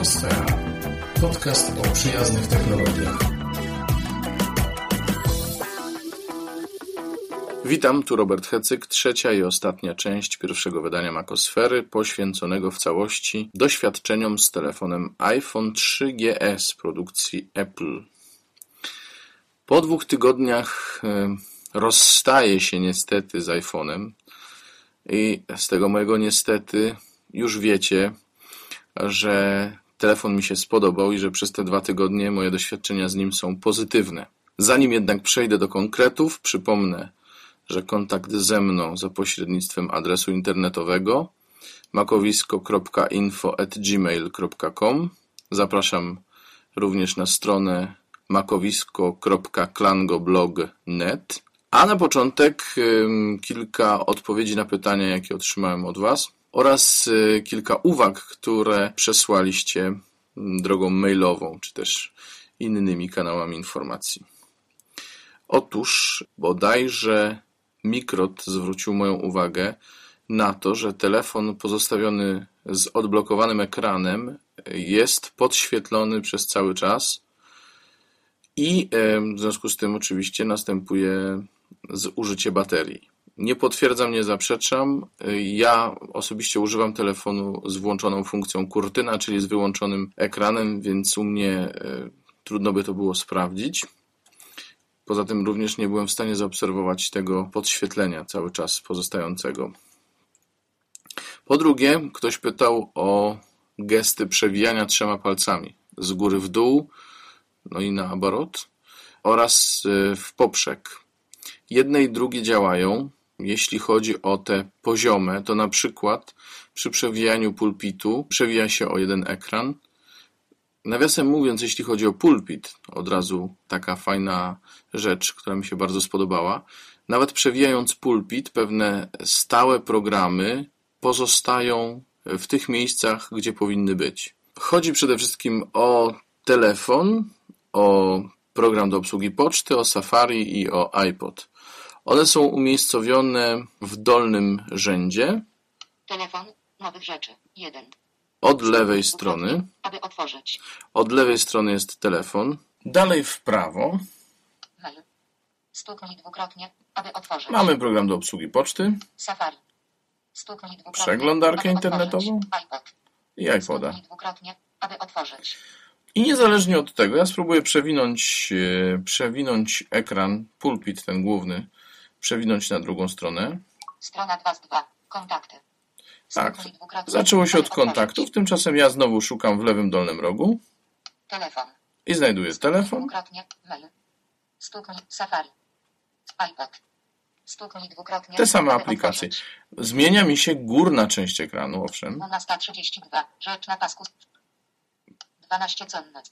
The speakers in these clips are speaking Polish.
Makosfera. Podcast o przyjaznych technologiach. Witam, tu Robert Hecyk, trzecia i ostatnia część pierwszego wydania Makosfery, poświęconego w całości doświadczeniom z telefonem iPhone 3GS produkcji Apple. Po dwóch tygodniach e, rozstaję się niestety z iPhone'em i z tego mojego niestety już wiecie, że telefon mi się spodobał i że przez te dwa tygodnie moje doświadczenia z nim są pozytywne. Zanim jednak przejdę do konkretów, przypomnę, że kontakt ze mną za pośrednictwem adresu internetowego makowisko.info@gmail.com. Zapraszam również na stronę makowisko.klangoblog.net. A na początek kilka odpowiedzi na pytania, jakie otrzymałem od Was oraz y, kilka uwag, które przesłaliście drogą mailową, czy też innymi kanałami informacji. Otóż bodajże Mikrot zwrócił moją uwagę na to, że telefon pozostawiony z odblokowanym ekranem jest podświetlony przez cały czas i w związku z tym oczywiście następuje zużycie baterii. Nie potwierdzam, nie zaprzeczam. Ja osobiście używam telefonu z włączoną funkcją kurtyna, czyli z wyłączonym ekranem, więc u mnie e, trudno by to było sprawdzić. Poza tym również nie byłem w stanie zaobserwować tego podświetlenia cały czas pozostającego. Po drugie, ktoś pytał o gesty przewijania trzema palcami z góry w dół, no i na obrot oraz e, w poprzek. Jedne i drugie działają. Jeśli chodzi o te poziome, to na przykład przy przewijaniu pulpitu przewija się o jeden ekran. Nawiasem mówiąc, jeśli chodzi o pulpit, od razu taka fajna rzecz, która mi się bardzo spodobała. Nawet przewijając pulpit, pewne stałe programy pozostają w tych miejscach, gdzie powinny być. Chodzi przede wszystkim o telefon, o program do obsługi poczty, o Safari i o iPod. One są umiejscowione w dolnym rzędzie. Telefon, nowych rzeczy, jeden. Od lewej strony. Aby otworzyć. Od lewej strony jest telefon. Dalej w prawo. Mail. Stuknij dwukrotnie, aby otworzyć. Mamy program do obsługi poczty. Safari. Stuknij dwukrotnie. Przeglądarkę aby internetową. I iPoda. Stuknij dwukrotnie, aby otworzyć. I niezależnie od tego, ja spróbuję przewinąć, e, przewinąć ekran, pulpit ten główny, przewinąć na drugą stronę. Strona 2 z 2. Kontakty. Tak, zaczęło się od kontaktów, tymczasem ja znowu szukam w lewym dolnym rogu Telefon. i znajduję telefon. Mail. Stuknij Safari. iPod. Stuknij dwukrotnie. Te same aplikacje. Zmienia mi się górna część ekranu, owszem. 12.32. Rzecz na pasku. 12 cenne.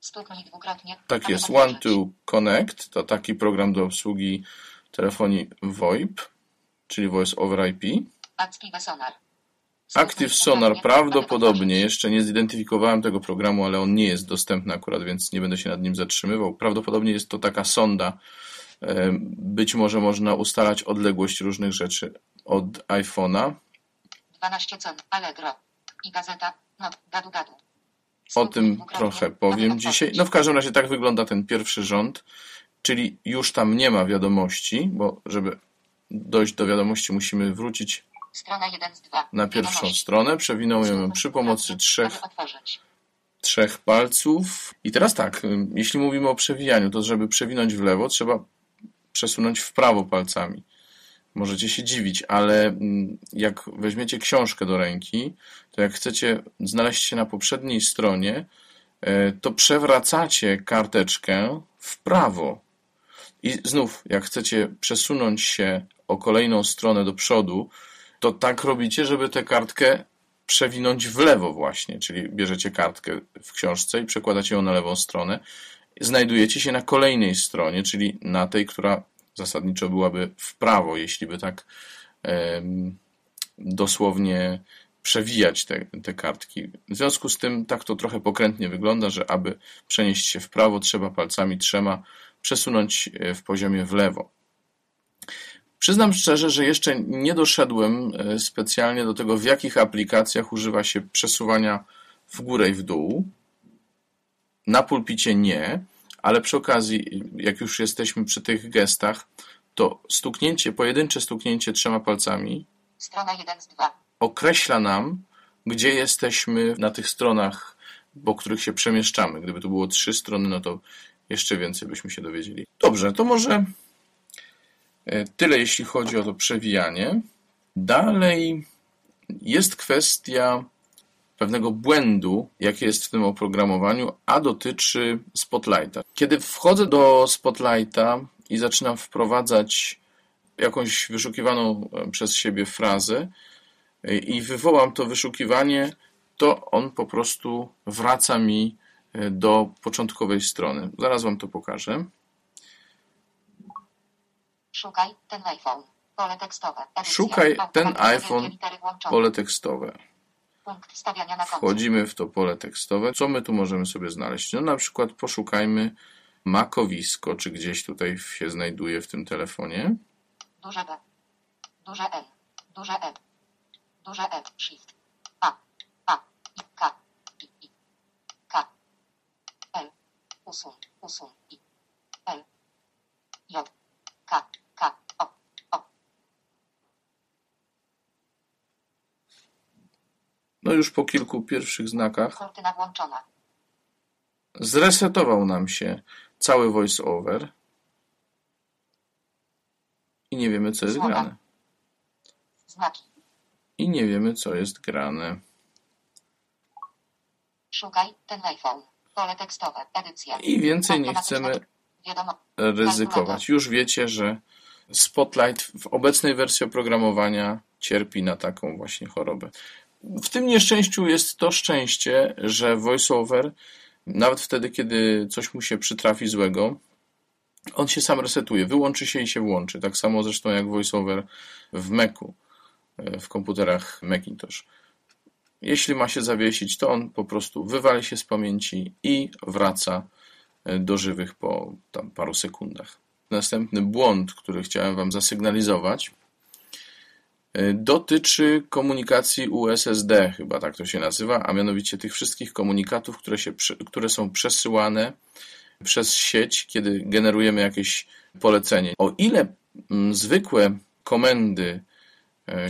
Stuknij dwukrotnie. Tak jest. One to Connect to taki program do obsługi telefonii VoIP, czyli Voice over IP. Active Sonar. Active Sonar prawdopodobnie, jeszcze nie zidentyfikowałem tego programu, ale on nie jest dostępny akurat, więc nie będę się nad nim zatrzymywał. Prawdopodobnie jest to taka sonda. E, Być może można ustalać odległość różnych rzeczy od iPhone'a. 12 cen. Allegro. I gazeta. No, gadu gadu. O tym trochę powiem dzisiaj. No w każdym razie tak wygląda ten pierwszy rząd, czyli już tam nie ma wiadomości, bo żeby dojść do wiadomości musimy wrócić Strona 1 z 2. na pierwszą stronę. Przewinąłem ją przy pomocy trzech, trzech palców. I teraz tak, jeśli mówimy o przewijaniu, to żeby przewinąć w lewo, trzeba przesunąć w prawo palcami. Możecie się dziwić, ale jak weźmiecie książkę do ręki, to jak chcecie znaleźć się na poprzedniej stronie, e, to przewracacie karteczkę w prawo. I znów, jak chcecie przesunąć się o kolejną stronę do przodu, to tak robicie, żeby tę kartkę przewinąć w lewo właśnie, czyli bierzecie kartkę w książce i przekładacie ją na lewą stronę. Znajdujecie się na kolejnej stronie, czyli na tej, która zasadniczo byłaby w prawo, jeśli by tak em, dosłownie przewijać te, te kartki. W związku z tym tak to trochę pokrętnie wygląda, że aby przenieść się w prawo, trzeba palcami trzema przesunąć e, w poziomie w lewo. Przyznam szczerze, że jeszcze nie doszedłem e, specjalnie do tego, w jakich aplikacjach używa się przesuwania w górę i w dół. Na pulpicie nie, ale przy okazji, jak już jesteśmy przy tych gestach, to stuknięcie, pojedyncze stuknięcie trzema palcami Strona 1 z 2. określa nam, gdzie jesteśmy na tych stronach, po których się przemieszczamy. Gdyby tu było trzy strony, no to jeszcze więcej byśmy się dowiedzieli. Dobrze, to może e, tyle, jeśli chodzi o to przewijanie. Dalej jest kwestia pewnego błędu, jaki jest w tym oprogramowaniu, a dotyczy Spotlighta. Kiedy wchodzę do Spotlighta i zaczynam wprowadzać jakąś wyszukiwaną e, przez siebie frazę e, i wywołam to wyszukiwanie, to on po prostu wraca mi do początkowej strony. Zaraz Wam to pokażę. Szukaj ten iPhone. Pole tekstowe. Edycja. Szukaj ten iPhone. Pole tekstowe. Wchodzimy w to pole tekstowe. Co my tu możemy sobie znaleźć? No na przykład poszukajmy makowisko, czy gdzieś tutaj się znajduje w tym telefonie. Duże B. Duże L. Duże E. Duże E. Shift. A. A. I. K. I. I. K. L. Usuń. Usuń. I. L. J. K. K. O. O. No już po kilku pierwszych znakach Kurtyna włączona. zresetował nam się cały voice-over i nie wiemy, co jest Słowa. grane. Znaki. I nie wiemy, co jest grane. Szukaj ten iPhone. Pole tekstowe. Edycja. I więcej nie Automatyczne- chcemy ryzykować. Już wiecie, że Spotlight w obecnej wersji oprogramowania cierpi na taką właśnie chorobę. W tym nieszczęściu jest to szczęście, że VoiceOver, nawet wtedy, kiedy coś mu się przytrafi złego, on się sam resetuje, wyłączy się i się włączy. Tak samo zresztą jak VoiceOver w Macu, e, w komputerach Macintosh. Jeśli ma się zawiesić, to on po prostu wywali się z pamięci i wraca e, do żywych po tam paru sekundach. Następny błąd, który chciałem Wam zasygnalizować, e, dotyczy komunikacji USSD, chyba tak to się nazywa, a mianowicie tych wszystkich komunikatów, które, się, które są przesyłane przez sieć, kiedy generujemy jakieś polecenie. O ile mm, zwykłe komendy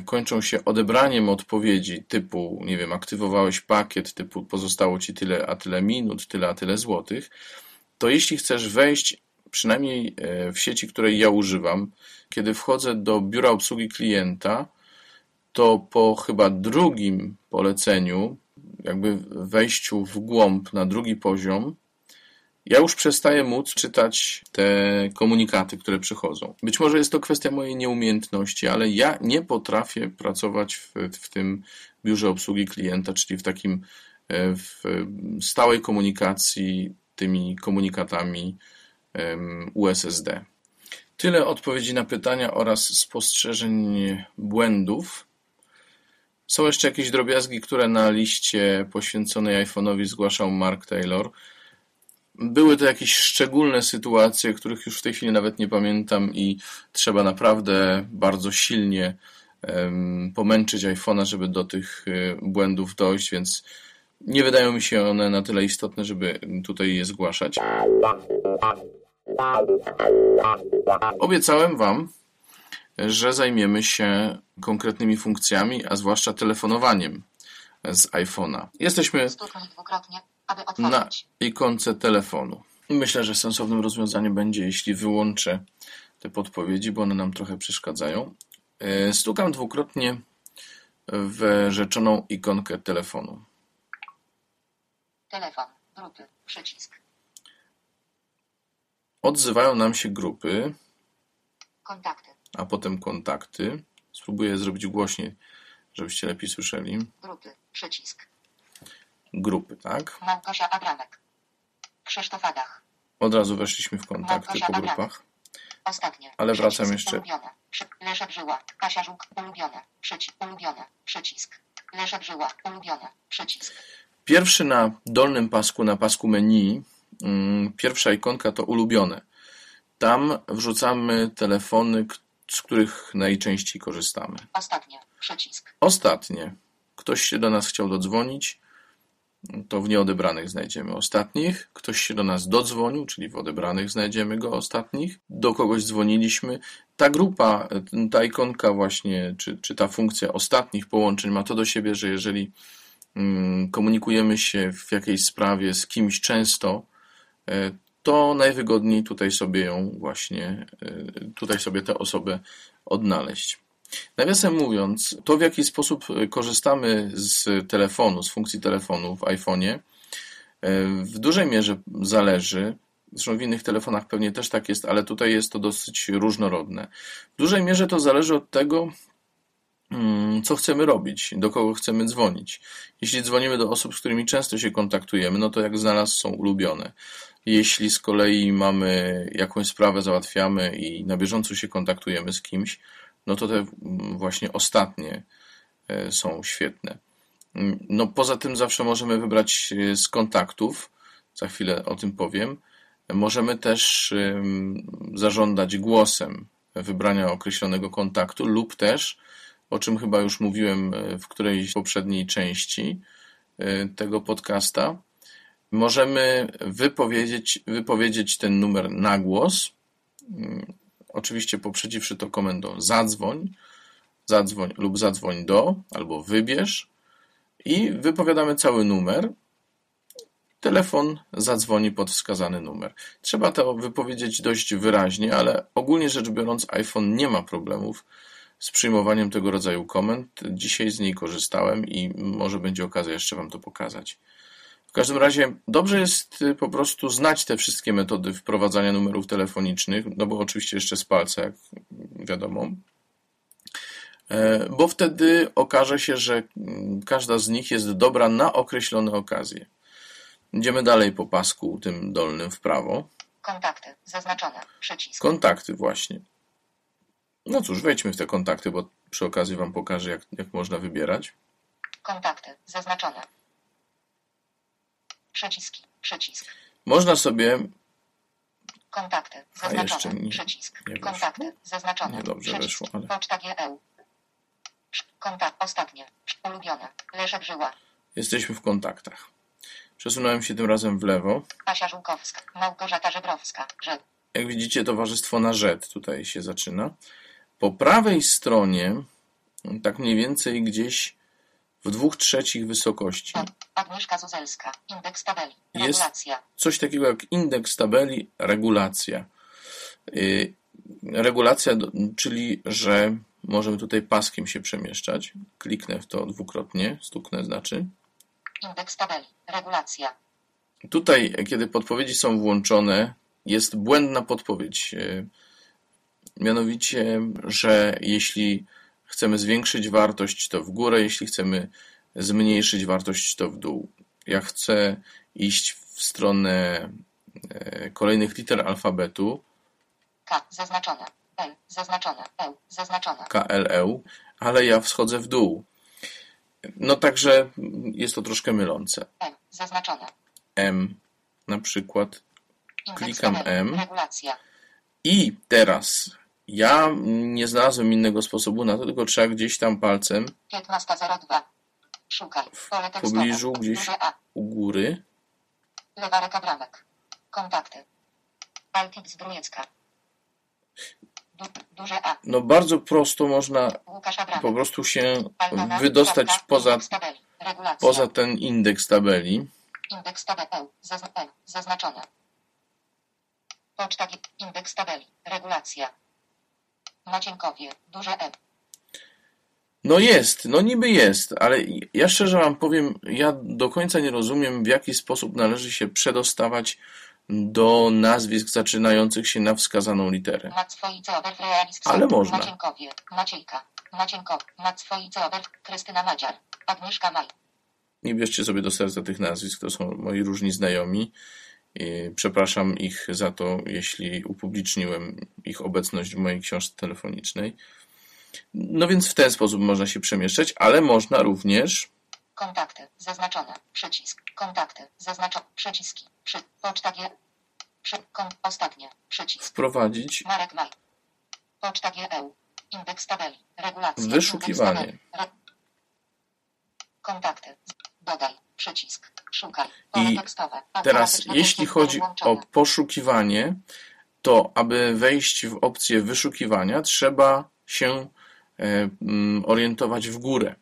kończą się odebraniem odpowiedzi typu, nie wiem, aktywowałeś pakiet, typu pozostało ci tyle a tyle minut, tyle a tyle złotych, to jeśli chcesz wejść, przynajmniej e, w sieci, której ja używam, kiedy wchodzę do biura obsługi klienta, to po chyba drugim poleceniu, jakby wejściu w głąb na drugi poziom, ja już przestaję móc czytać te komunikaty, które przychodzą. Być może jest to kwestia mojej nieumiejętności, ale ja nie potrafię pracować w, w tym biurze obsługi klienta, czyli w takim e, w stałej komunikacji tymi komunikatami USSD. Tyle odpowiedzi na pytania oraz spostrzeżeń błędów. Są jeszcze jakieś drobiazgi, które na liście poświęconej iPhone'owi zgłaszał Mark Taylor. Były to jakieś szczególne sytuacje, których już w tej chwili nawet nie pamiętam i trzeba naprawdę bardzo silnie pomęczyć iPhone'a, żeby do tych y, błędów dojść, więc nie wydają mi się one na tyle istotne, żeby tutaj je zgłaszać. Obiecałem Wam, że zajmiemy się konkretnymi funkcjami, a zwłaszcza telefonowaniem z iPhone'a. Jesteśmy Stuknij dwukrotnie, aby na otworzyć. ikonce telefonu. Myślę, że sensownym rozwiązaniem będzie, jeśli wyłączę te podpowiedzi, bo one nam trochę przeszkadzają. E, Stukam dwukrotnie w rzeczoną ikonkę telefonu. Telefon. Grupy. Przycisk. Odzywają nam się grupy, Kontakty. a potem kontakty. Spróbuję zrobić głośniej, żebyście lepiej słyszeli. Grupy. Przycisk. Grupy, tak? Małgosia Abramek. Krzysztof Adach. Od razu weszliśmy w kontakty po grupach. Ostatnie. Ale wracam jeszcze. Leszek Żyła. Kasia Żuk. Ulubione. Przycisk. Ulubione. Przycisk. Leszek Żyła. Ulubione. Przycisk. Pierwszy na dolnym pasku, na pasku menu, mm, pierwsza ikonka to ulubione. Tam wrzucamy telefony, z których najczęściej korzystamy. Ostatnie. Przycisk. Ostatnie. Ktoś się do nas chciał dodzwonić. To w nieodebranych znajdziemy ostatnich. Ktoś się do nas dodzwonił, czyli w odebranych znajdziemy go ostatnich. Do kogoś dzwoniliśmy. Ta grupa, ta ikonka właśnie, czy, czy ta funkcja ostatnich połączeń ma to do siebie, że jeżeli mm, komunikujemy się w jakiejś sprawie z kimś często, e, to najwygodniej tutaj sobie ją właśnie, e, tutaj sobie tę osobę odnaleźć. Nawiasem mówiąc, to w jaki sposób korzystamy z telefonu, z funkcji telefonu w iPhone'ie, w dużej mierze zależy, zresztą w innych telefonach pewnie też tak jest, ale tutaj jest to dosyć różnorodne. W dużej mierze to zależy od tego, mm, co chcemy robić, do kogo chcemy dzwonić. Jeśli dzwonimy do osób, z którymi często się kontaktujemy, no to jak znalazł są ulubione. Jeśli z kolei mamy jakąś sprawę, załatwiamy i na bieżąco się kontaktujemy z kimś, no to te właśnie ostatnie e, są świetne. No poza tym zawsze możemy wybrać e, z kontaktów, za chwilę o tym powiem. Możemy też zażądać głosem wybrania określonego kontaktu lub też, o czym chyba już mówiłem e, w którejś poprzedniej części tego podcasta, możemy wypowiedzieć, wypowiedzieć ten numer na głos oczywiście poprzedziwszy to komendą zadzwoń, zadzwoń lub zadzwoń do, albo wybierz i wypowiadamy cały numer. Telefon zadzwoni pod wskazany numer. Trzeba to wypowiedzieć dość wyraźnie, ale ogólnie rzecz biorąc iPhone nie ma problemów z przyjmowaniem tego rodzaju komend. Dzisiaj z niej korzystałem i może będzie okazja jeszcze Wam to pokazać. W każdym razie dobrze jest y, po prostu znać te wszystkie metody wprowadzania numerów telefonicznych, no bo oczywiście jeszcze z palca, jak wiadomo, e, bo wtedy okaże się, że mm, każda z nich jest dobra na określone okazje. Idziemy dalej po pasku tym dolnym w prawo. Kontakty, zaznaczone, przycisk. Kontakty właśnie. No cóż, wejdźmy w te kontakty, bo przy okazji Wam pokażę, jak, jak można wybierać. Kontakty, zaznaczone, Przyciski. Przycisk. Można sobie. Kontakty. Zaznaczone. Nie, Przycisk. Nie Kontakty. Zaznaczone. Nie dobrze Przycisk. weszło, ale. Poczta GEU. Kontakt. Ostatnie. Ulubione. Leszek Żyła. Jesteśmy w kontaktach. Przesunąłem się tym razem w lewo. Asia Żółkowska. Małgorzata Żebrowska. Rzed. Jak widzicie, towarzystwo na rzed tutaj się zaczyna. Po prawej stronie, tak mniej więcej gdzieś w dwóch trzecich wysokości. Agnieszka Zuzelska. Indeks tabeli. Regulacja. Jest coś takiego jak indeks tabeli, regulacja. Y, regulacja, czyli że możemy tutaj paskiem się przemieszczać. Kliknę w to dwukrotnie, stuknę znaczy. Indeks tabeli, regulacja. Tutaj, kiedy podpowiedzi są włączone, jest błędna podpowiedź. Y, mianowicie, że jeśli chcemy zwiększyć wartość, to w górę, jeśli chcemy zmniejszyć wartość, to w dół. Ja chcę iść w stronę e, kolejnych liter alfabetu. K zaznaczone, L zaznaczone, L zaznaczone. KLE, ale ja wschodzę w dół. No także jest to troszkę mylące. M zaznaczone. M na przykład. Indeks Klikam M. Regulacja. I teraz ja nie znalazłem innego sposobu na to, tylko trzeba gdzieś tam palcem 15.02. Szukaj. Pole w pobliżu, gdzieś u góry. Lewa ręka bramek. Kontakty. Du, duże A. No bardzo prosto można po prostu się wydostać poza, poza ten indeks tabeli. Indeks tabeli. Zaznaczone. Poczta indeks tabeli. Regulacja. Macienkowie, duże E. No jest, no niby jest, ale ja szczerze wam powiem, ja do końca nie rozumiem, w jaki sposób należy się przedostawać do nazwisk zaczynających się na wskazaną literę. Ale można. Macienkowie, Maciejka, Macwoice Krystyna Madziar, Agnieszka Maj. Nie bierzcie sobie do serca tych nazwisk, to są moi różni znajomi. Przepraszam ich za to, jeśli upubliczniłem ich obecność w mojej książce telefonicznej. No więc w ten sposób można się przemieszczać, ale można również. Kontakty, zaznaczone, przycisk, kontakty, zaznaczone, przyciski, przy, poczta G, przy, kon, ostatnie, przycisk. Wprowadzić. Marek Maj. Poczta GEU. Indeks tabeli. Regulacja. Wyszukiwanie. Tabeli, re... Kontakty. Dodaj. Przycisk. I. Teraz, jeśli chodzi o poszukiwanie, to aby wejść w opcję wyszukiwania, trzeba się e, mm, orientować w górę.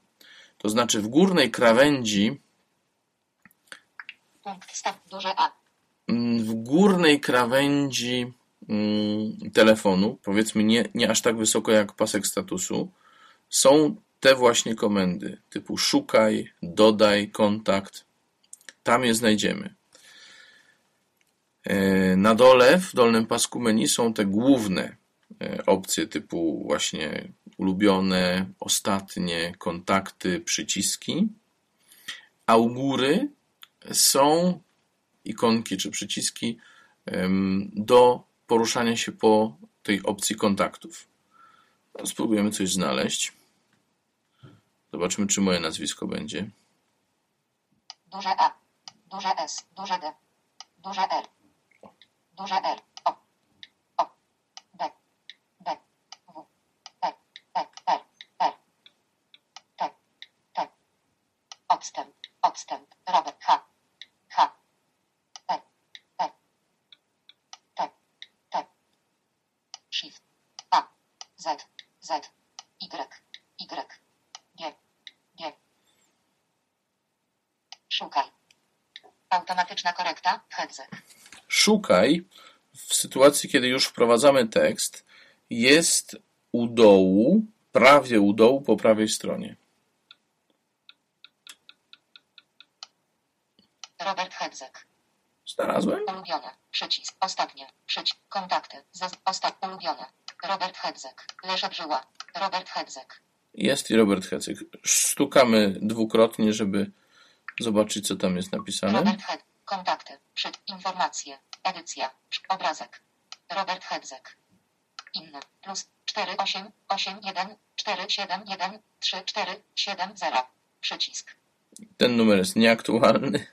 To znaczy w górnej krawędzi, mm, w górnej krawędzi mm, telefonu, powiedzmy nie, nie aż tak wysoko jak pasek statusu, są te właśnie komendy typu szukaj, dodaj, kontakt. Tam je znajdziemy. E, Na dole, w dolnym pasku menu są te główne e, opcje typu właśnie ulubione, ostatnie, kontakty, przyciski, a u góry są ikonki czy przyciski do poruszania się po tej opcji kontaktów. No, Spróbujemy coś znaleźć. Zobaczymy, czy moje nazwisko będzie. Duże A. Duże S. Duże D. Duże R. Duże R. O. O. D. D. W. E. E. R. R. T. T. Odstęp. Odstęp. Robert H. H. E. E. T. T. Shift. A. Z. Z. Y. Y. G. G. Szukaj. Automatyczna korekta. Headset. Szukaj w sytuacji, kiedy już wprowadzamy tekst, jest u dołu, prawie u dołu po prawej stronie. Robert Hedzek. Znalazłem? Ulubione. Przycisk. Ostatnie. Przycisk. Kontakty. Ostat... Ulubione. Robert Hedzek. Leszek Żyła. Robert Hedzek. Jest i Robert Hecyk. Stukamy dwukrotnie, żeby zobaczyć, co tam jest napisane. Robert Hed. Kontakty. Przy... Informacje. Edycja. Obrazek. Robert Hedzek. Inne. Plus 4 8 8 1 4 7 1 3 4 7 0. Przycisk. Ten numer jest nieaktualny.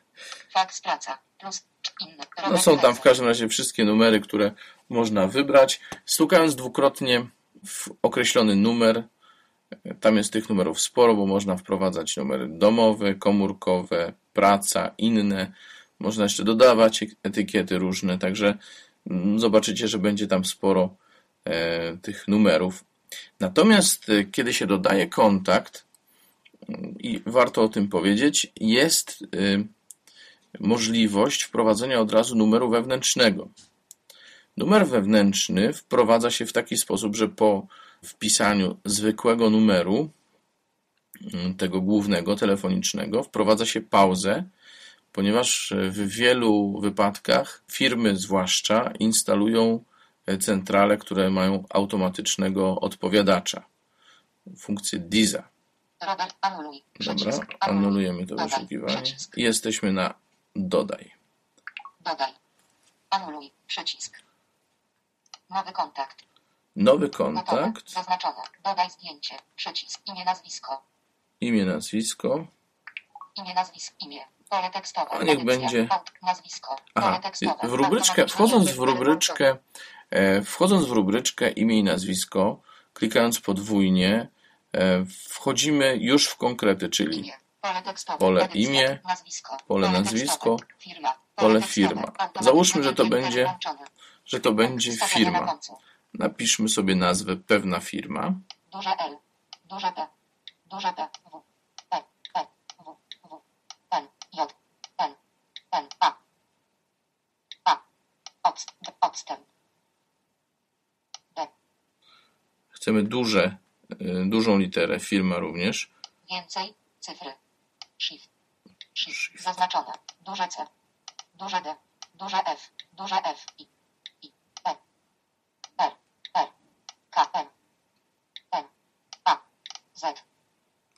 Faks praca. Plus inne. No Robert są tam w każdym razie wszystkie numery, które można wybrać. Stukając dwukrotnie w określony numer, tam jest tych numerów sporo, bo można wprowadzać numery domowe, komórkowe, praca, inne. Można jeszcze dodawać etykiety różne, także mm, zobaczycie, że będzie tam sporo e, tych numerów. Natomiast e, kiedy się dodaje kontakt, mm, i warto o tym powiedzieć, jest e, możliwość wprowadzenia od razu numeru wewnętrznego. Numer wewnętrzny wprowadza się w taki sposób, że po wpisaniu zwykłego numeru, mm, tego głównego, telefonicznego, wprowadza się pauzę, ponieważ w wielu wypadkach firmy zwłaszcza instalują e, centrale, które mają automatycznego odpowiadacza, funkcję DISA. Anuluj. Dobra, anulujemy to wyszukiwanie i jesteśmy na dodaj. Dodaj. Anuluj. Przycisk. Nowy kontakt. Nowy kontakt, Zaznaczone. Dodaj zdjęcie. Przycisk. Imię, nazwisko. imię, nazwisko. Imię, nazwisko. Imię. A niech będzie- Aha, w rubryczkę, wchodząc w rubryczkę, wchodząc w rubryczkę imię i nazwisko, klikając podwójnie, e, wchodzimy już w konkrety, czyli. Pole imię, pole nazwisko, pole firma. Załóżmy, że to będzie że to będzie firma. Napiszmy sobie nazwę pewna firma. Duże L. Duże P. Duże P. W. P. P. W. W. N. J. N. N. A. A. Odst. Odstęp. D. Chcemy duże, e, dużą literę, firma również. Więcej. Cyfry. Shift. Shift. Shift. Zaznaczone. Duże C. Duże D. Duże F. Duże F. I. I. E. R. R. K. M. N. A. Z.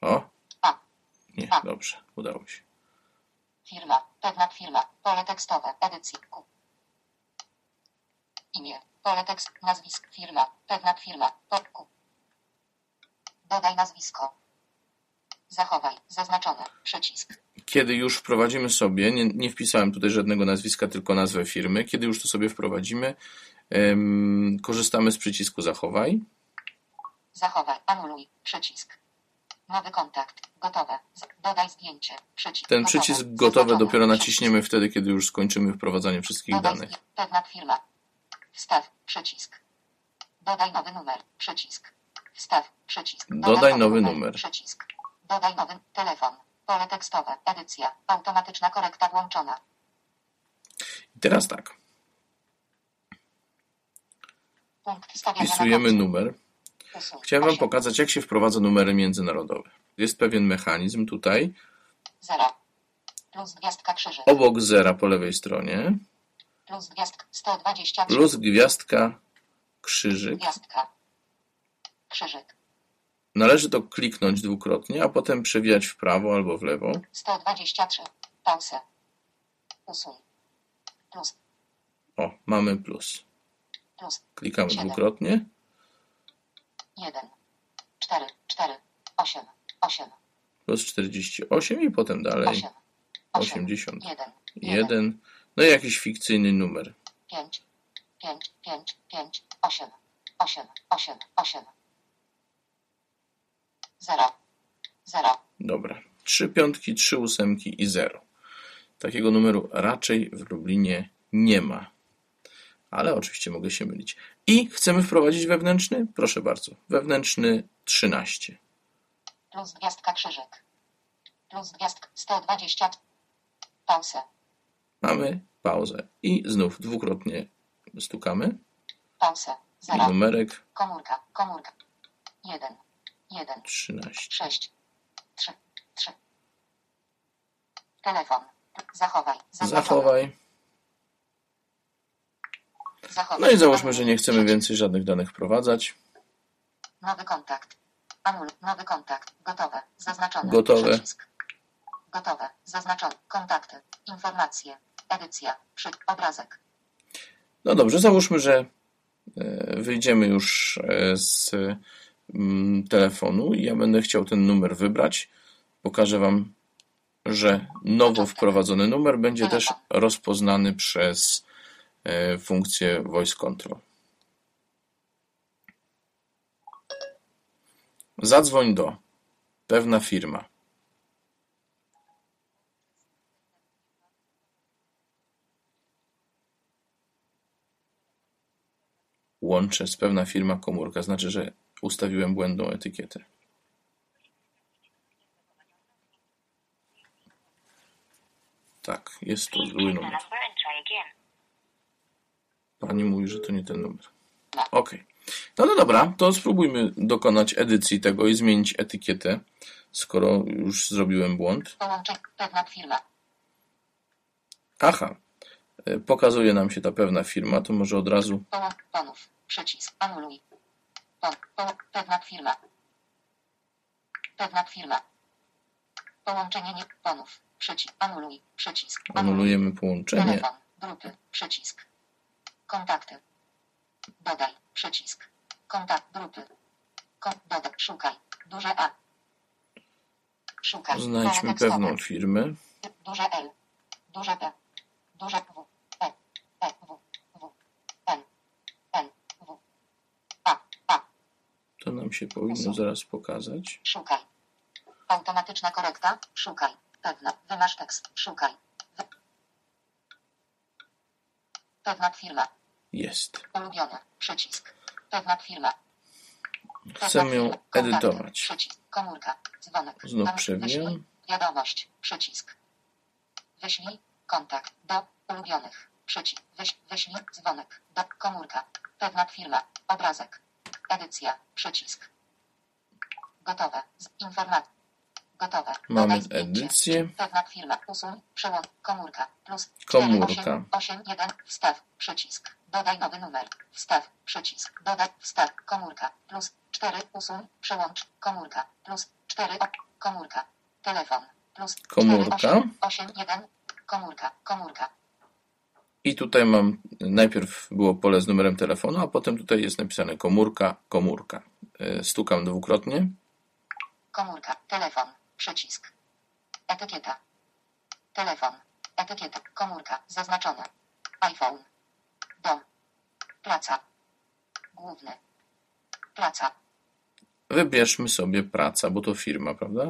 O, A. nie, A. dobrze, udało się. Firma. Pewna firma. Pole tekstowe. Edycji. Q. Imię. Pole tekst. Nazwisk. Firma. Pewna firma. Q. Dodaj nazwisko. Zachowaj. Zaznaczone. Przycisk. Kiedy już wprowadzimy sobie, nie, nie wpisałem tutaj żadnego nazwiska, tylko nazwę firmy. Kiedy już to sobie wprowadzimy, em, korzystamy z przycisku zachowaj. Zachowaj. Anuluj. Przycisk. Nowy kontakt. Gotowe. Dodaj zdjęcie. Przycisk. Ten przycisk gotowe Zaznaczone. dopiero naciśniemy wtedy, kiedy już skończymy wprowadzanie wszystkich Dodaj danych. Pewna firma. Wstaw. Przycisk. Dodaj nowy numer. Przycisk. Wstaw. Przycisk. Dodaj nowy numer. Przycisk. Dodaj nowy telefon. Pole tekstowe. Edycja. Automatyczna korekta włączona. I teraz tak, Punkt wpisujemy numer. Chciałem Wam pokazać, jak się wprowadza numery międzynarodowe. Jest pewien mechanizm tutaj, Zero. Plus gwiazdka krzyżyk. obok zera po lewej stronie, Plus gwiazdka 123. plus gwiazdka krzyżyk. Gwiazdka. Krzyżyk. Należy to kliknąć dwukrotnie, a potem przewijać w prawo albo w lewo. 123. Pauzę. Usuń. Plus. O, mamy plus. Plus. Klikamy Siedem. dwukrotnie. 1. 4. 4. 8. 8. Plus 48 i potem dalej 8. 8. 81. 1. No i jakiś fikcyjny numer. 5. 5. 5. 5. 8. 8. 8. 8. 0. 0. Dobra. Trzy piątki, trzy ósemki i zero. Takiego numeru raczej w Lublinie nie ma. Ale oczywiście mogę się mylić. I chcemy wprowadzić wewnętrzny? Proszę bardzo. Wewnętrzny 13. Plus gwiazdka krzyżyk. Plus gwiazdka 120. Pauzę. Mamy pauzę. I znów dwukrotnie stukamy. Pauzę. I 0. numerek Komórka. Komórka. 1. 1. 13. 6. 3. 3. Telefon. Zachowaj. Zaznaczone. Zachowaj. No i załóżmy, że nie chcemy więcej żadnych danych wprowadzać. Nowy kontakt. Anul. Nowy kontakt. Gotowe. Zaznaczone. Gotowe. Przycisk. Gotowe. Zaznaczone. Kontakty. Informacje. Edycja. Przy. Obrazek. No dobrze, załóżmy, że e, wyjdziemy już e, z mm, telefonu i ja będę chciał ten numer wybrać. Pokażę Wam, że nowo wprowadzony numer będzie też rozpoznany przez funkcję Voice Control. Zadzwoń do pewna firma. Łączę z pewna firma komórka, znaczy, że ustawiłem błędną etykietę. Tak, jest to zły numer. Pani mówi, że to nie ten numer. Ok. No, no dobra, to spróbujmy dokonać edycji tego i zmienić etykietę, skoro już zrobiłem błąd. Połączeń. Pewna firma. Aha, e, pokazuje nam się ta pewna firma, to może od razu. Ponów. Przycisk. Anuluj. Pewna firma. Pewna firma. Połączenie nie. Ponów. Przycisk. Anuluj. Przycisk. Anuluj. anulujemy połączenie. Telefon. Grupy. Przycisk. Kontakty. Dodaj. Przycisk. Kontakt grupy. Kon dodaj. Szukaj. Duże A. Szukaj. Znajdźmy pewną firmę. Duże L. Duże P. Duże W. E. E. W. W. N. N. W. A. A. To nam się powinno zaraz pokazać. Szukaj. Automatyczna korekta. Szukaj. Pewna. Wymasz tekst. Szukaj. Pewna firma. Jest. Ulubione. Przycisk. Pewna firma. Chcę ją edytować. Przycisk. Komórka. Dzwonek. Znów przewijam. Wiadomość. Przycisk. Wyślij. Kontakt. Do ulubionych. Przycisk. Wyś, wyślij. Dzwonek. Do komórka. Pewna firma. Obrazek. Edycja. Przycisk. Gotowe. Z informacji. Gotowe. Mamy edycję. Pewna firma. Usuń. Przełącz. Komórka. Plus. Komórka. 4, 8, 8, 1. Wstaw. Przycisk. Dodaj nowy numer. Wstaw. Przycisk. Dodaj. Wstaw. Komórka. Plus. 4. Usuń. Przełącz. Komórka. Plus. 4. O, komórka. Telefon. Plus. 4, Komórka. 8, 8, 1. Komórka. Komórka. I tutaj mam, najpierw było pole z numerem telefonu, a potem tutaj jest napisane komórka, komórka. E, Stukam dwukrotnie. Komórka. Telefon. Przycisk. Etykieta. Telefon. Etykieta. Komórka. Zaznaczone. iPhone. Dom. Praca. Główny. Praca. Wybierzmy sobie praca, bo to firma, prawda?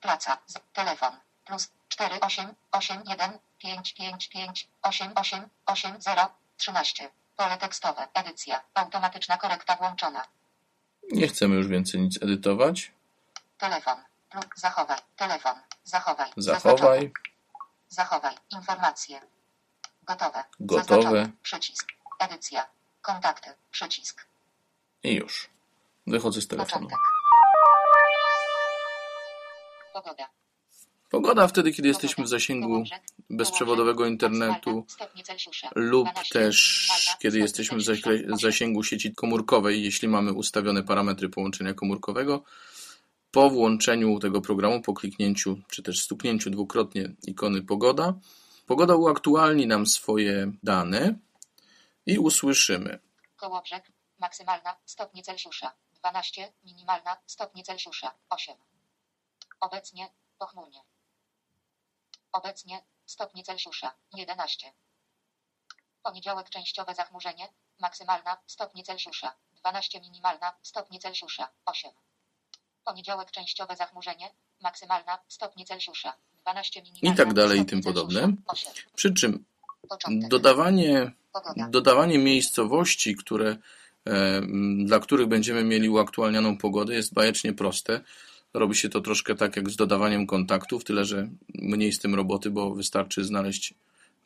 Praca. Telefon. Plus 4 8 8 1 5 5 5 8 8 8 0 13. Pole tekstowe. Edycja. Automatyczna korekta włączona. Nie chcemy już więcej nic edytować. Telefon. Lub zachowaj. Telefon. Zachowaj. Zachowaj. Zachowaj. Informacje. Gotowe. Gotowe. Zaznaczone. Przycisk. Edycja. Kontakty. Przycisk. I już. Wychodzę z telefonu. Początek. Pogoda. Pogoda wtedy, kiedy jesteśmy w zasięgu bezprzewodowego internetu lub też kiedy jesteśmy w zasięgu sieci komórkowej, jeśli mamy ustawione parametry połączenia komórkowego. Po włączeniu tego programu, po kliknięciu czy też stuknięciu dwukrotnie ikony pogoda, pogoda uaktualni nam swoje dane i usłyszymy. Kołobrzeg. Maksymalna stopnie Celsjusza 12, minimalna stopnie Celsjusza 8. Obecnie pochmurnie. Obecnie stopnie Celsjusza 11. Poniedziałek częściowe zachmurzenie, maksymalna stopnie Celsjusza 12, minimalna stopnie Celsjusza 8. Poniedziałek częściowe zachmurzenie, maksymalna stopnie Celsjusza 12, minimalna I tak dalej i tym podobne. 8. Przy czym Początek. dodawanie Pogoda. Dodawanie miejscowości, które, e, dla których będziemy mieli uaktualnianą pogodę, jest bajecznie proste. Robi się to troszkę tak jak z dodawaniem kontaktów, tyle że mniej z tym roboty, bo wystarczy znaleźć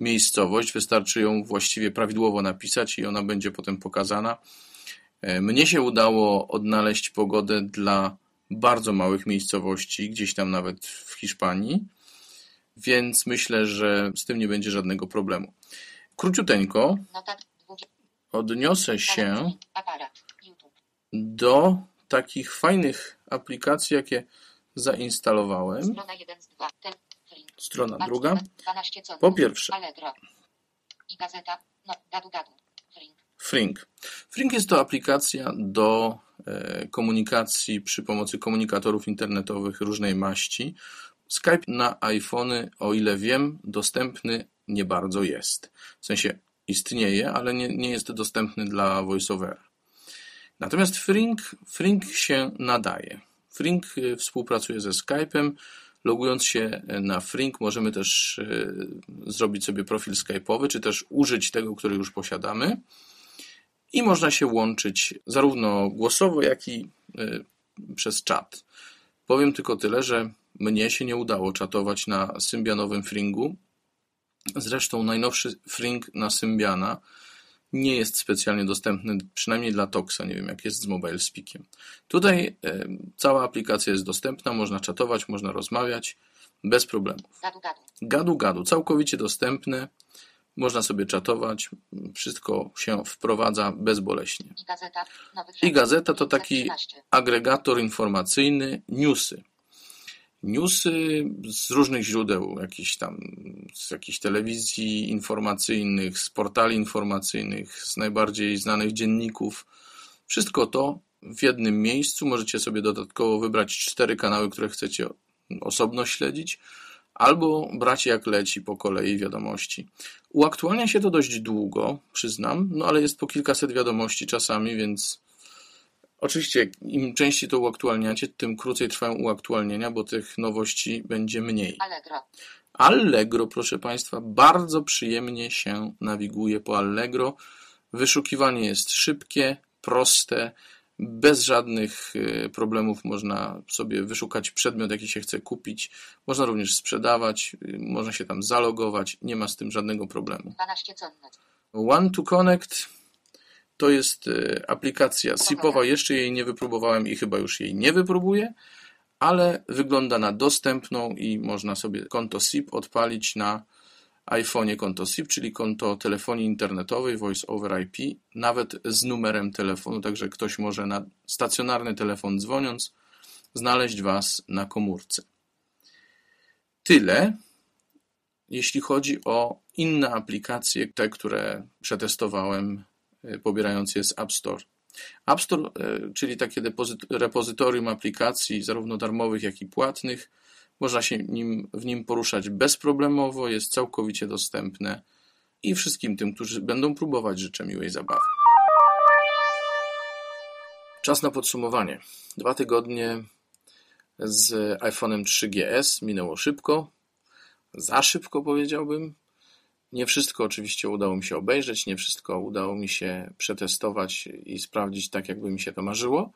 miejscowość, wystarczy ją właściwie prawidłowo napisać i ona będzie potem pokazana. E, Mnie się udało odnaleźć pogodę dla bardzo małych miejscowości, gdzieś tam nawet w Hiszpanii, więc myślę, że z tym nie będzie żadnego problemu. Króciuteńko, Notat 20. odniosę się do takich fajnych aplikacji, jakie zainstalowałem. Strona 1 z 2. Tel. Link. Strona Apps druga. 12 co? Po pierwsze. Allegro. I gazeta. Gadu gadu. Link. Frink. Frink jest to aplikacja do e, komunikacji przy pomocy komunikatorów internetowych różnej maści. Skype na iPhony, o ile wiem, dostępny nie bardzo jest. W sensie istnieje, ale nie, nie jest dostępny dla VoiceOvera. Natomiast Frink, Frink się nadaje. Frink y, współpracuje ze Skype'em. Logując się na Frink możemy też zrobić sobie profil Skype'owy, czy też użyć tego, który już posiadamy. I można się łączyć zarówno głosowo, jak i y, przez czat. Powiem tylko tyle, że mnie się nie udało czatować na symbianowym Fringu. Zresztą najnowszy Fring na Symbiana nie jest specjalnie dostępny, przynajmniej dla Toxa. Nie wiem, jak jest z Mobile Speakiem. Tutaj e, cała aplikacja jest dostępna, można czatować, można rozmawiać bez problemów. Gadu gadu. Gadu gadu, całkowicie dostępne, można sobie czatować, wszystko się wprowadza bezboleśnie. I gazeta. I gazeta to taki 13. agregator informacyjny, newsy. Newsy z różnych źródeł, jakichś tam, z jakichś telewizji informacyjnych, z portali informacyjnych, z najbardziej znanych dzienników. Wszystko to w jednym miejscu. Możecie sobie dodatkowo wybrać cztery kanały, które chcecie osobno śledzić, albo brać jak leci po kolei wiadomości. Uaktualnia się to dość długo, przyznam, no ale jest po kilkaset wiadomości czasami, więc Oczywiście, im częściej to uaktualniacie, tym krócej trwają uaktualnienia, bo tych nowości będzie mniej. Allegro. Allegro, proszę Państwa, bardzo przyjemnie się nawiguje po Allegro. Wyszukiwanie jest szybkie, proste, bez żadnych e, problemów można sobie wyszukać przedmiot, jaki się chce kupić. Można również sprzedawać, e, można się tam zalogować, nie ma z tym żadnego problemu. 12 cennet. One to Connect to jest e, aplikacja SIP-owa. Jeszcze jej nie wypróbowałem i chyba już jej nie wypróbuję, ale wygląda na dostępną i można sobie konto SIP odpalić na iPhone'ie konto SIP, czyli konto telefonii internetowej Voice over IP, nawet z numerem telefonu, także ktoś może na stacjonarny telefon dzwoniąc znaleźć Was na komórce. Tyle, jeśli chodzi o inne aplikacje, te, które przetestowałem y, pobierając je z App Store. App Store, y, czyli takie repozytorium aplikacji, zarówno darmowych, jak i płatnych, można się nim, w nim poruszać bezproblemowo, jest całkowicie dostępne i wszystkim tym, którzy będą próbować, życzę miłej zabawy. Czas na podsumowanie. Dwa tygodnie z iPhone'em 3GS minęło szybko. Za szybko powiedziałbym. Nie wszystko oczywiście udało mi się obejrzeć, nie wszystko udało mi się przetestować i sprawdzić tak, jakby mi się to marzyło,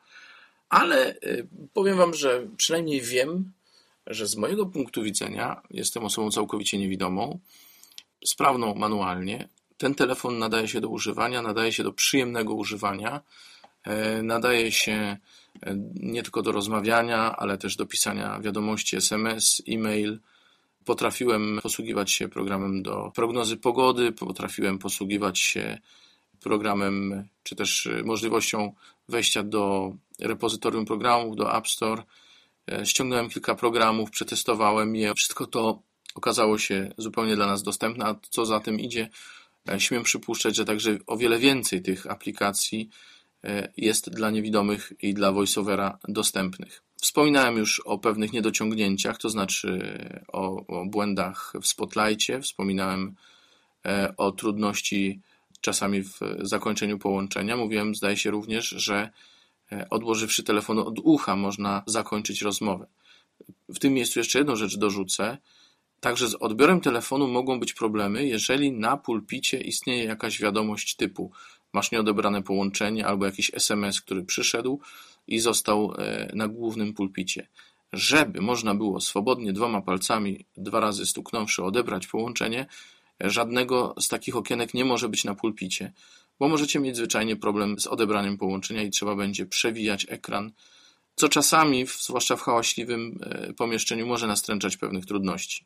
ale y, powiem Wam, że przynajmniej wiem, że z mojego punktu widzenia jestem osobą całkowicie niewidomą, sprawną manualnie. Ten telefon nadaje się do używania, nadaje się do przyjemnego używania, e, nadaje się e, nie tylko do rozmawiania, ale też do pisania wiadomości SMS, e-mail, Potrafiłem posługiwać się programem do prognozy pogody, potrafiłem posługiwać się programem, czy też możliwością wejścia do repozytorium programów, do App Store. E, ściągnąłem kilka programów, przetestowałem je. Wszystko to okazało się zupełnie dla nas dostępne, a co za tym idzie, e, śmiem przypuszczać, że także o wiele więcej tych aplikacji e, jest dla niewidomych i dla voiceovera dostępnych. Wspominałem już o pewnych niedociągnięciach, to znaczy o, o błędach w Spotlightie, wspominałem o trudności czasami w zakończeniu połączenia. Mówiłem, zdaje się również, że odłożywszy telefonu od ucha można zakończyć rozmowę. W tym miejscu jeszcze jedną rzecz dorzucę. Także z odbiorem telefonu mogą być problemy, jeżeli na pulpicie istnieje jakaś wiadomość typu masz nieodebrane połączenie albo jakiś SMS, który przyszedł i został e, na głównym pulpicie. Żeby można było swobodnie dwoma palcami, dwa razy stuknąwszy, odebrać połączenie, żadnego z takich okienek nie może być na pulpicie, bo możecie mieć zwyczajnie problem z odebraniem połączenia i trzeba będzie przewijać ekran, co czasami, zwłaszcza w hałaśliwym e, pomieszczeniu, może nastręczać pewnych trudności.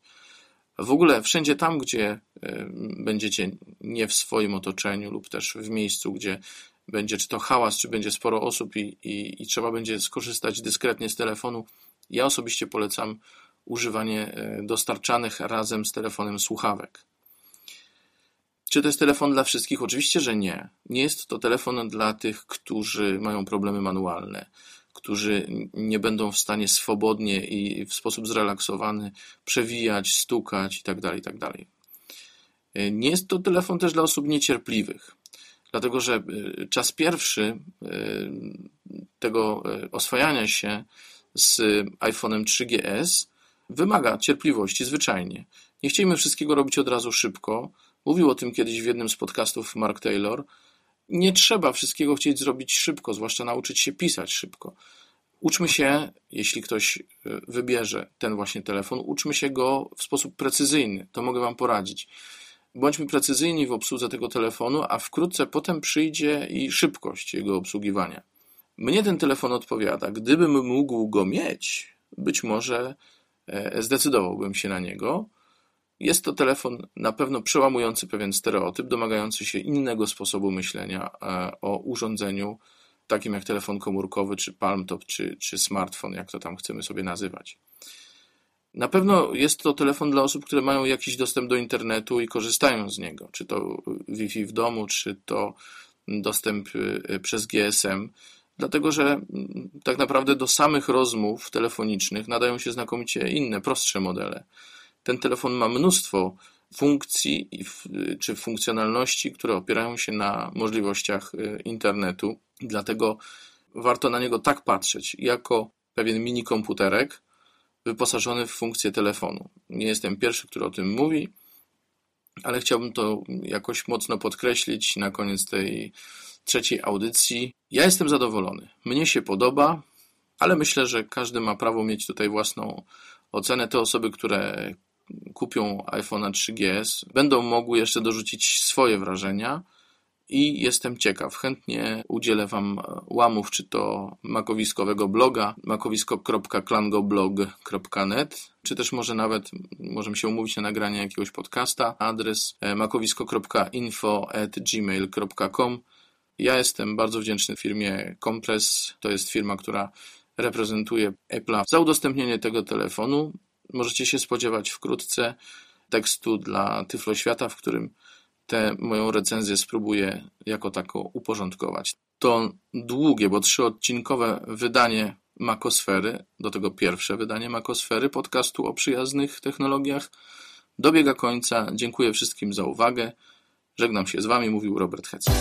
W ogóle wszędzie tam, gdzie e, będziecie nie w swoim otoczeniu lub też w miejscu, gdzie będzie czy to hałas, czy będzie sporo osób i, i, i trzeba będzie skorzystać dyskretnie z telefonu, ja osobiście polecam używanie e, dostarczanych razem z telefonem słuchawek. Czy to jest telefon dla wszystkich? Oczywiście, że nie. Nie jest to telefon dla tych, którzy mają problemy manualne którzy nie będą w stanie swobodnie i w sposób zrelaksowany przewijać, stukać itd. Tak itd. Tak nie jest to telefon też dla osób niecierpliwych, dlatego że y, czas pierwszy y, tego y, oswajania się z iPhone'em 3GS wymaga cierpliwości zwyczajnie. Nie chcielibyśmy wszystkiego robić od razu szybko. Mówił o tym kiedyś w jednym z podcastów Mark Taylor, nie trzeba wszystkiego chcieć zrobić szybko, zwłaszcza nauczyć się pisać szybko. Uczmy się, jeśli ktoś e, wybierze ten właśnie telefon, uczmy się go w sposób precyzyjny. To mogę Wam poradzić. Bądźmy precyzyjni w obsłudze tego telefonu, a wkrótce potem przyjdzie i szybkość jego obsługiwania. Mnie ten telefon odpowiada. Gdybym mógł go mieć, być może e, zdecydowałbym się na niego, jest to telefon na pewno przełamujący pewien stereotyp, domagający się innego sposobu myślenia e, o urządzeniu, takim jak telefon komórkowy, czy palmtop, czy, czy smartfon, jak to tam chcemy sobie nazywać. Na pewno jest to telefon dla osób, które mają jakiś dostęp do internetu i korzystają z niego, czy to Wi-Fi w domu, czy to dostęp e, przez GSM, dlatego że mm, tak naprawdę do samych rozmów telefonicznych nadają się znakomicie inne, prostsze modele. Ten telefon ma mnóstwo funkcji czy funkcjonalności, które opierają się na możliwościach y, internetu. Dlatego warto na niego tak patrzeć, jako pewien mini komputerek wyposażony w funkcję telefonu. Nie jestem pierwszy, który o tym mówi, ale chciałbym to jakoś mocno podkreślić na koniec tej trzeciej audycji. Ja jestem zadowolony. Mnie się podoba, ale myślę, że każdy ma prawo mieć tutaj własną ocenę. Te osoby, które kupią iPhone'a 3GS, będą mogły jeszcze dorzucić swoje wrażenia i jestem ciekaw. Chętnie udzielę Wam łamów, czy to makowiskowego bloga makowisko.klangoblog.net, czy też może nawet możemy się umówić na nagranie jakiegoś podcasta. Adres e, makowisko.info.gmail.com Ja jestem bardzo wdzięczny firmie Compress. To jest firma, która reprezentuje Apple'a za udostępnienie tego telefonu. Możecie się spodziewać wkrótce tekstu dla Tyflo Świata, w którym tę moją recenzję spróbuję jako taką uporządkować. To długie, bo trzyodcinkowe wydanie Makosfery, do tego pierwsze wydanie Makosfery, podcastu o przyjaznych technologiach, dobiega końca. Dziękuję wszystkim za uwagę. Żegnam się z Wami, mówił Robert Hecek.